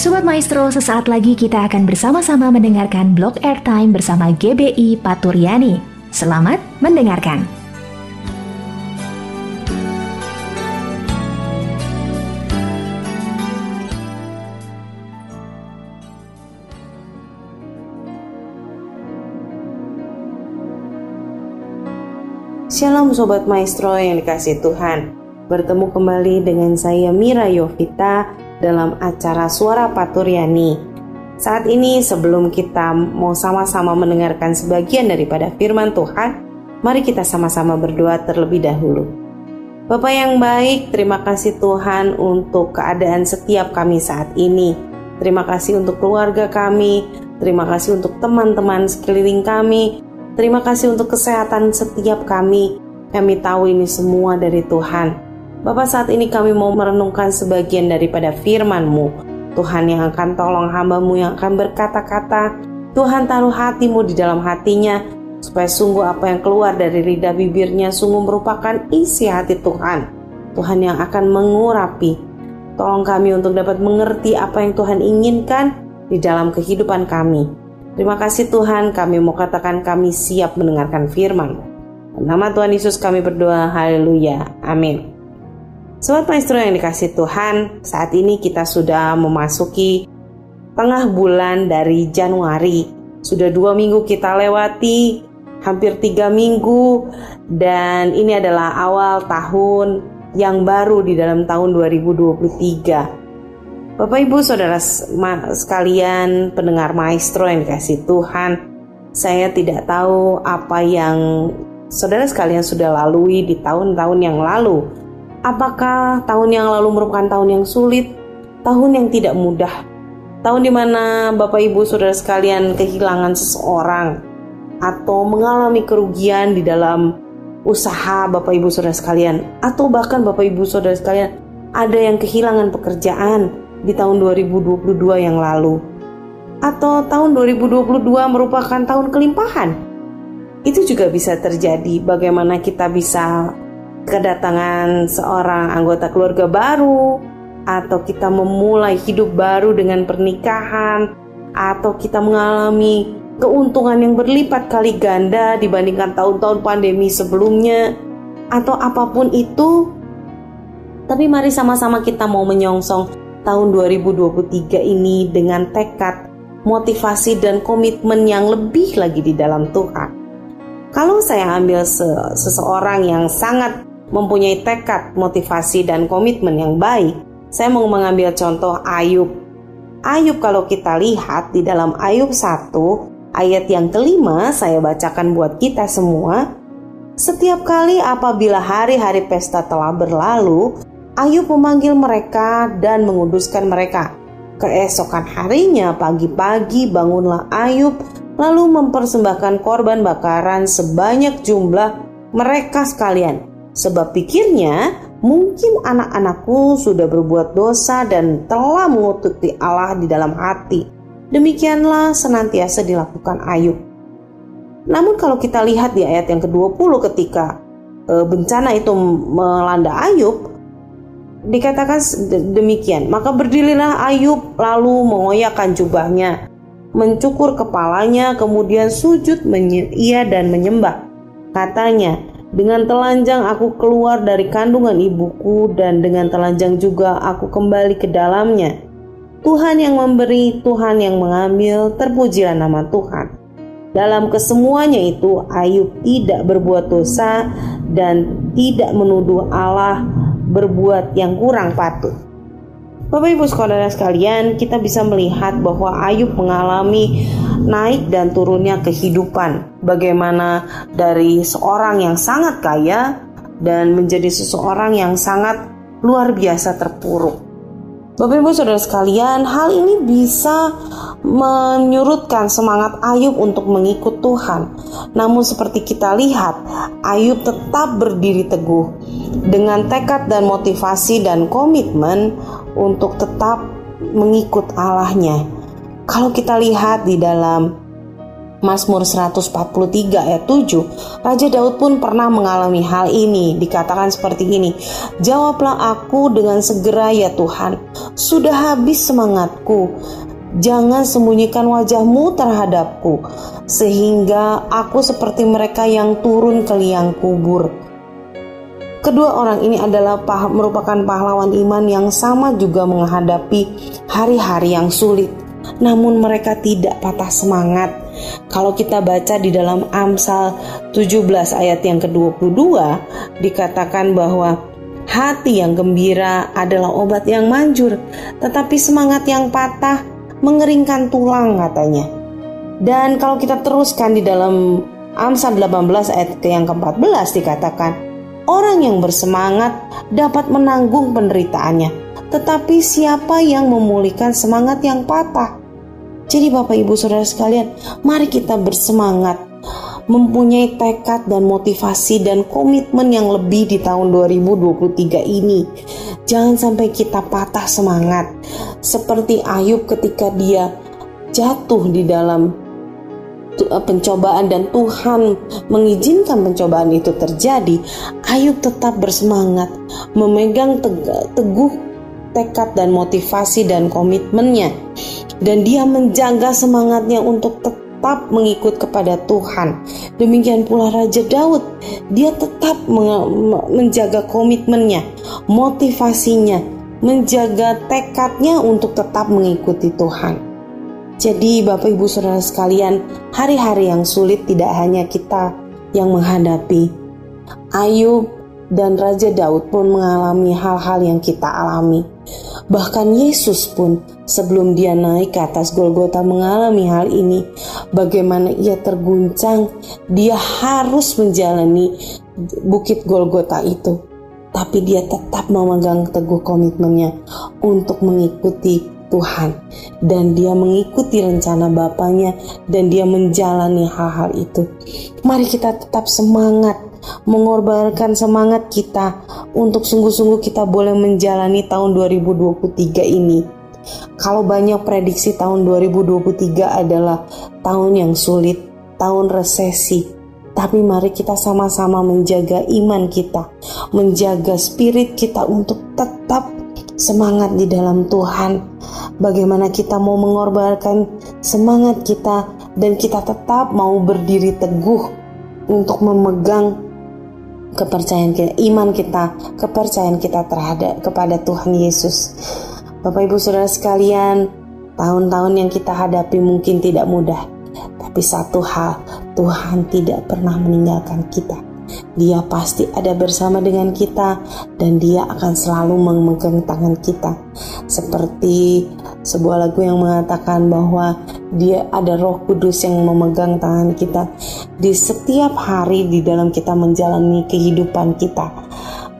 Sobat Maestro, sesaat lagi kita akan bersama-sama mendengarkan blog airtime bersama GBI Paturyani. Selamat mendengarkan. Shalom Sobat Maestro yang dikasih Tuhan Bertemu kembali dengan saya Mira Yovita dalam acara Suara Paturyani Saat ini sebelum kita mau sama-sama mendengarkan sebagian daripada firman Tuhan Mari kita sama-sama berdoa terlebih dahulu Bapak yang baik, terima kasih Tuhan untuk keadaan setiap kami saat ini Terima kasih untuk keluarga kami, terima kasih untuk teman-teman sekeliling kami, Terima kasih untuk kesehatan setiap kami. Kami tahu ini semua dari Tuhan. Bapak saat ini kami mau merenungkan sebagian daripada firman-Mu. Tuhan yang akan tolong hamba-Mu yang akan berkata-kata. Tuhan taruh hatimu di dalam hatinya. Supaya sungguh apa yang keluar dari lidah bibirnya sungguh merupakan isi hati Tuhan. Tuhan yang akan mengurapi. Tolong kami untuk dapat mengerti apa yang Tuhan inginkan di dalam kehidupan kami. Terima kasih Tuhan, kami mau katakan kami siap mendengarkan firman Nama Tuhan Yesus kami berdoa, haleluya, amin. Sobat Maestro yang dikasih Tuhan, saat ini kita sudah memasuki tengah bulan dari Januari. Sudah dua minggu kita lewati, hampir tiga minggu, dan ini adalah awal tahun yang baru di dalam tahun 2023. Bapak Ibu Saudara sekalian pendengar maestro yang dikasih Tuhan Saya tidak tahu apa yang saudara sekalian sudah lalui di tahun-tahun yang lalu Apakah tahun yang lalu merupakan tahun yang sulit? Tahun yang tidak mudah? Tahun di mana Bapak Ibu Saudara sekalian kehilangan seseorang Atau mengalami kerugian di dalam usaha Bapak Ibu Saudara sekalian Atau bahkan Bapak Ibu Saudara sekalian ada yang kehilangan pekerjaan di tahun 2022 yang lalu atau tahun 2022 merupakan tahun kelimpahan. Itu juga bisa terjadi bagaimana kita bisa kedatangan seorang anggota keluarga baru atau kita memulai hidup baru dengan pernikahan atau kita mengalami keuntungan yang berlipat kali ganda dibandingkan tahun-tahun pandemi sebelumnya atau apa pun itu tapi mari sama-sama kita mau menyongsong tahun 2023 ini dengan tekad, motivasi dan komitmen yang lebih lagi di dalam Tuhan. Kalau saya ambil se seseorang yang sangat mempunyai tekad, motivasi dan komitmen yang baik, saya mau mengambil contoh Ayub. Ayub kalau kita lihat di dalam Ayub 1 ayat yang kelima saya bacakan buat kita semua. Setiap kali apabila hari-hari pesta telah berlalu, Ayub memanggil mereka dan menguduskan mereka. Keesokan harinya pagi-pagi bangunlah Ayub lalu mempersembahkan korban bakaran sebanyak jumlah mereka sekalian. Sebab pikirnya mungkin anak-anakku sudah berbuat dosa dan telah mengututi Allah di dalam hati. Demikianlah senantiasa dilakukan Ayub. Namun kalau kita lihat di ayat yang ke-20 ketika e, bencana itu melanda Ayub, Dikatakan demikian, maka berdirilah Ayub lalu mengoyakkan jubahnya, mencukur kepalanya, kemudian sujud ia dan menyembah. Katanya, dengan telanjang aku keluar dari kandungan ibuku dan dengan telanjang juga aku kembali ke dalamnya. Tuhan yang memberi, Tuhan yang mengambil, terpujilah nama Tuhan. Dalam kesemuanya itu Ayub tidak berbuat dosa dan tidak menuduh Allah berbuat yang kurang patut. Bapak Ibu Saudara sekalian, kita bisa melihat bahwa Ayub mengalami naik dan turunnya kehidupan. Bagaimana dari seorang yang sangat kaya dan menjadi seseorang yang sangat luar biasa terpuruk. Bapak Ibu Saudara sekalian, hal ini bisa menyurutkan semangat Ayub untuk mengikut Tuhan. Namun seperti kita lihat, Ayub tetap berdiri teguh dengan tekad dan motivasi dan komitmen untuk tetap mengikut Allahnya. Kalau kita lihat di dalam Mazmur 143 ayat 7, Raja Daud pun pernah mengalami hal ini. Dikatakan seperti ini, Jawablah aku dengan segera ya Tuhan, sudah habis semangatku. Jangan sembunyikan wajahmu terhadapku, sehingga aku seperti mereka yang turun ke liang kubur. Kedua orang ini adalah merupakan pahlawan iman yang sama juga menghadapi hari-hari yang sulit. Namun mereka tidak patah semangat kalau kita baca di dalam Amsal 17 ayat yang ke-22 dikatakan bahwa hati yang gembira adalah obat yang manjur, tetapi semangat yang patah mengeringkan tulang katanya. Dan kalau kita teruskan di dalam Amsal 18 ayat yang ke-14 dikatakan, orang yang bersemangat dapat menanggung penderitaannya, tetapi siapa yang memulihkan semangat yang patah? Jadi Bapak Ibu Saudara sekalian, mari kita bersemangat mempunyai tekad dan motivasi dan komitmen yang lebih di tahun 2023 ini. Jangan sampai kita patah semangat seperti Ayub ketika dia jatuh di dalam eh, pencobaan dan Tuhan mengizinkan pencobaan itu terjadi, Ayub tetap bersemangat, memegang teguh tekad dan motivasi dan komitmennya dan dia menjaga semangatnya untuk tetap mengikut kepada Tuhan. Demikian pula Raja Daud, dia tetap menjaga komitmennya, motivasinya, menjaga tekadnya untuk tetap mengikuti Tuhan. Jadi Bapak Ibu Saudara sekalian, hari-hari yang sulit tidak hanya kita yang menghadapi. Ayub dan Raja Daud pun mengalami hal-hal yang kita alami. Bahkan Yesus pun sebelum dia naik ke atas Golgota mengalami hal ini. Bagaimana ia terguncang, dia harus menjalani bukit Golgota itu. Tapi dia tetap memegang teguh komitmennya untuk mengikuti Tuhan dan dia mengikuti rencana Bapaknya dan dia menjalani hal-hal itu. Mari kita tetap semangat mengorbankan semangat kita untuk sungguh-sungguh kita boleh menjalani tahun 2023 ini. Kalau banyak prediksi tahun 2023 adalah tahun yang sulit, tahun resesi, tapi mari kita sama-sama menjaga iman kita, menjaga spirit kita untuk tetap semangat di dalam Tuhan. Bagaimana kita mau mengorbankan semangat kita dan kita tetap mau berdiri teguh untuk memegang kepercayaan kita, iman kita, kepercayaan kita terhadap kepada Tuhan Yesus. Bapak Ibu Saudara sekalian, tahun-tahun yang kita hadapi mungkin tidak mudah, tapi satu hal, Tuhan tidak pernah meninggalkan kita. Dia pasti ada bersama dengan kita dan dia akan selalu memegang tangan kita. Seperti sebuah lagu yang mengatakan bahwa dia ada roh kudus yang memegang tangan kita di setiap hari di dalam kita menjalani kehidupan kita.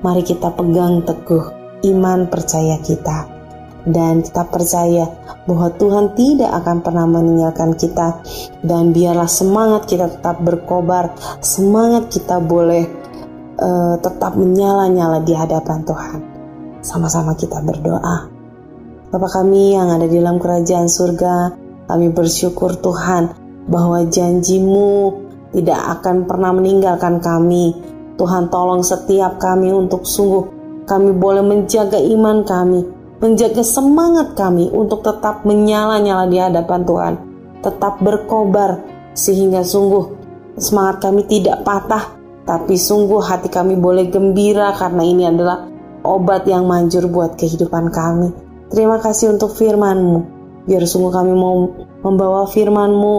Mari kita pegang teguh iman percaya kita dan kita percaya bahwa Tuhan tidak akan pernah meninggalkan kita dan biarlah semangat kita tetap berkobar, semangat kita boleh uh, tetap menyala-nyala di hadapan Tuhan. Sama-sama kita berdoa. Bapa kami yang ada di dalam kerajaan surga, kami bersyukur Tuhan bahwa janjimu tidak akan pernah meninggalkan kami. Tuhan tolong setiap kami untuk sungguh kami boleh menjaga iman kami, menjaga semangat kami untuk tetap menyala-nyala di hadapan Tuhan, tetap berkobar sehingga sungguh semangat kami tidak patah, tapi sungguh hati kami boleh gembira karena ini adalah obat yang manjur buat kehidupan kami. Terima kasih untuk firman-Mu. Biar sungguh kami mau membawa firman-Mu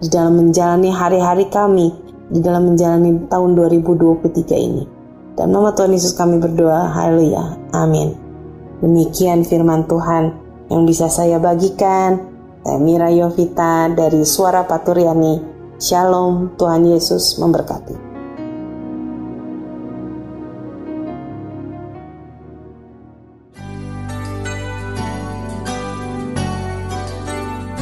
di dalam menjalani hari-hari kami, di dalam menjalani tahun 2023 ini. Dan nama Tuhan Yesus kami berdoa, haleluya, amin. Demikian firman Tuhan yang bisa saya bagikan. Saya Mira Yovita dari Suara Paturyani. Shalom, Tuhan Yesus memberkati.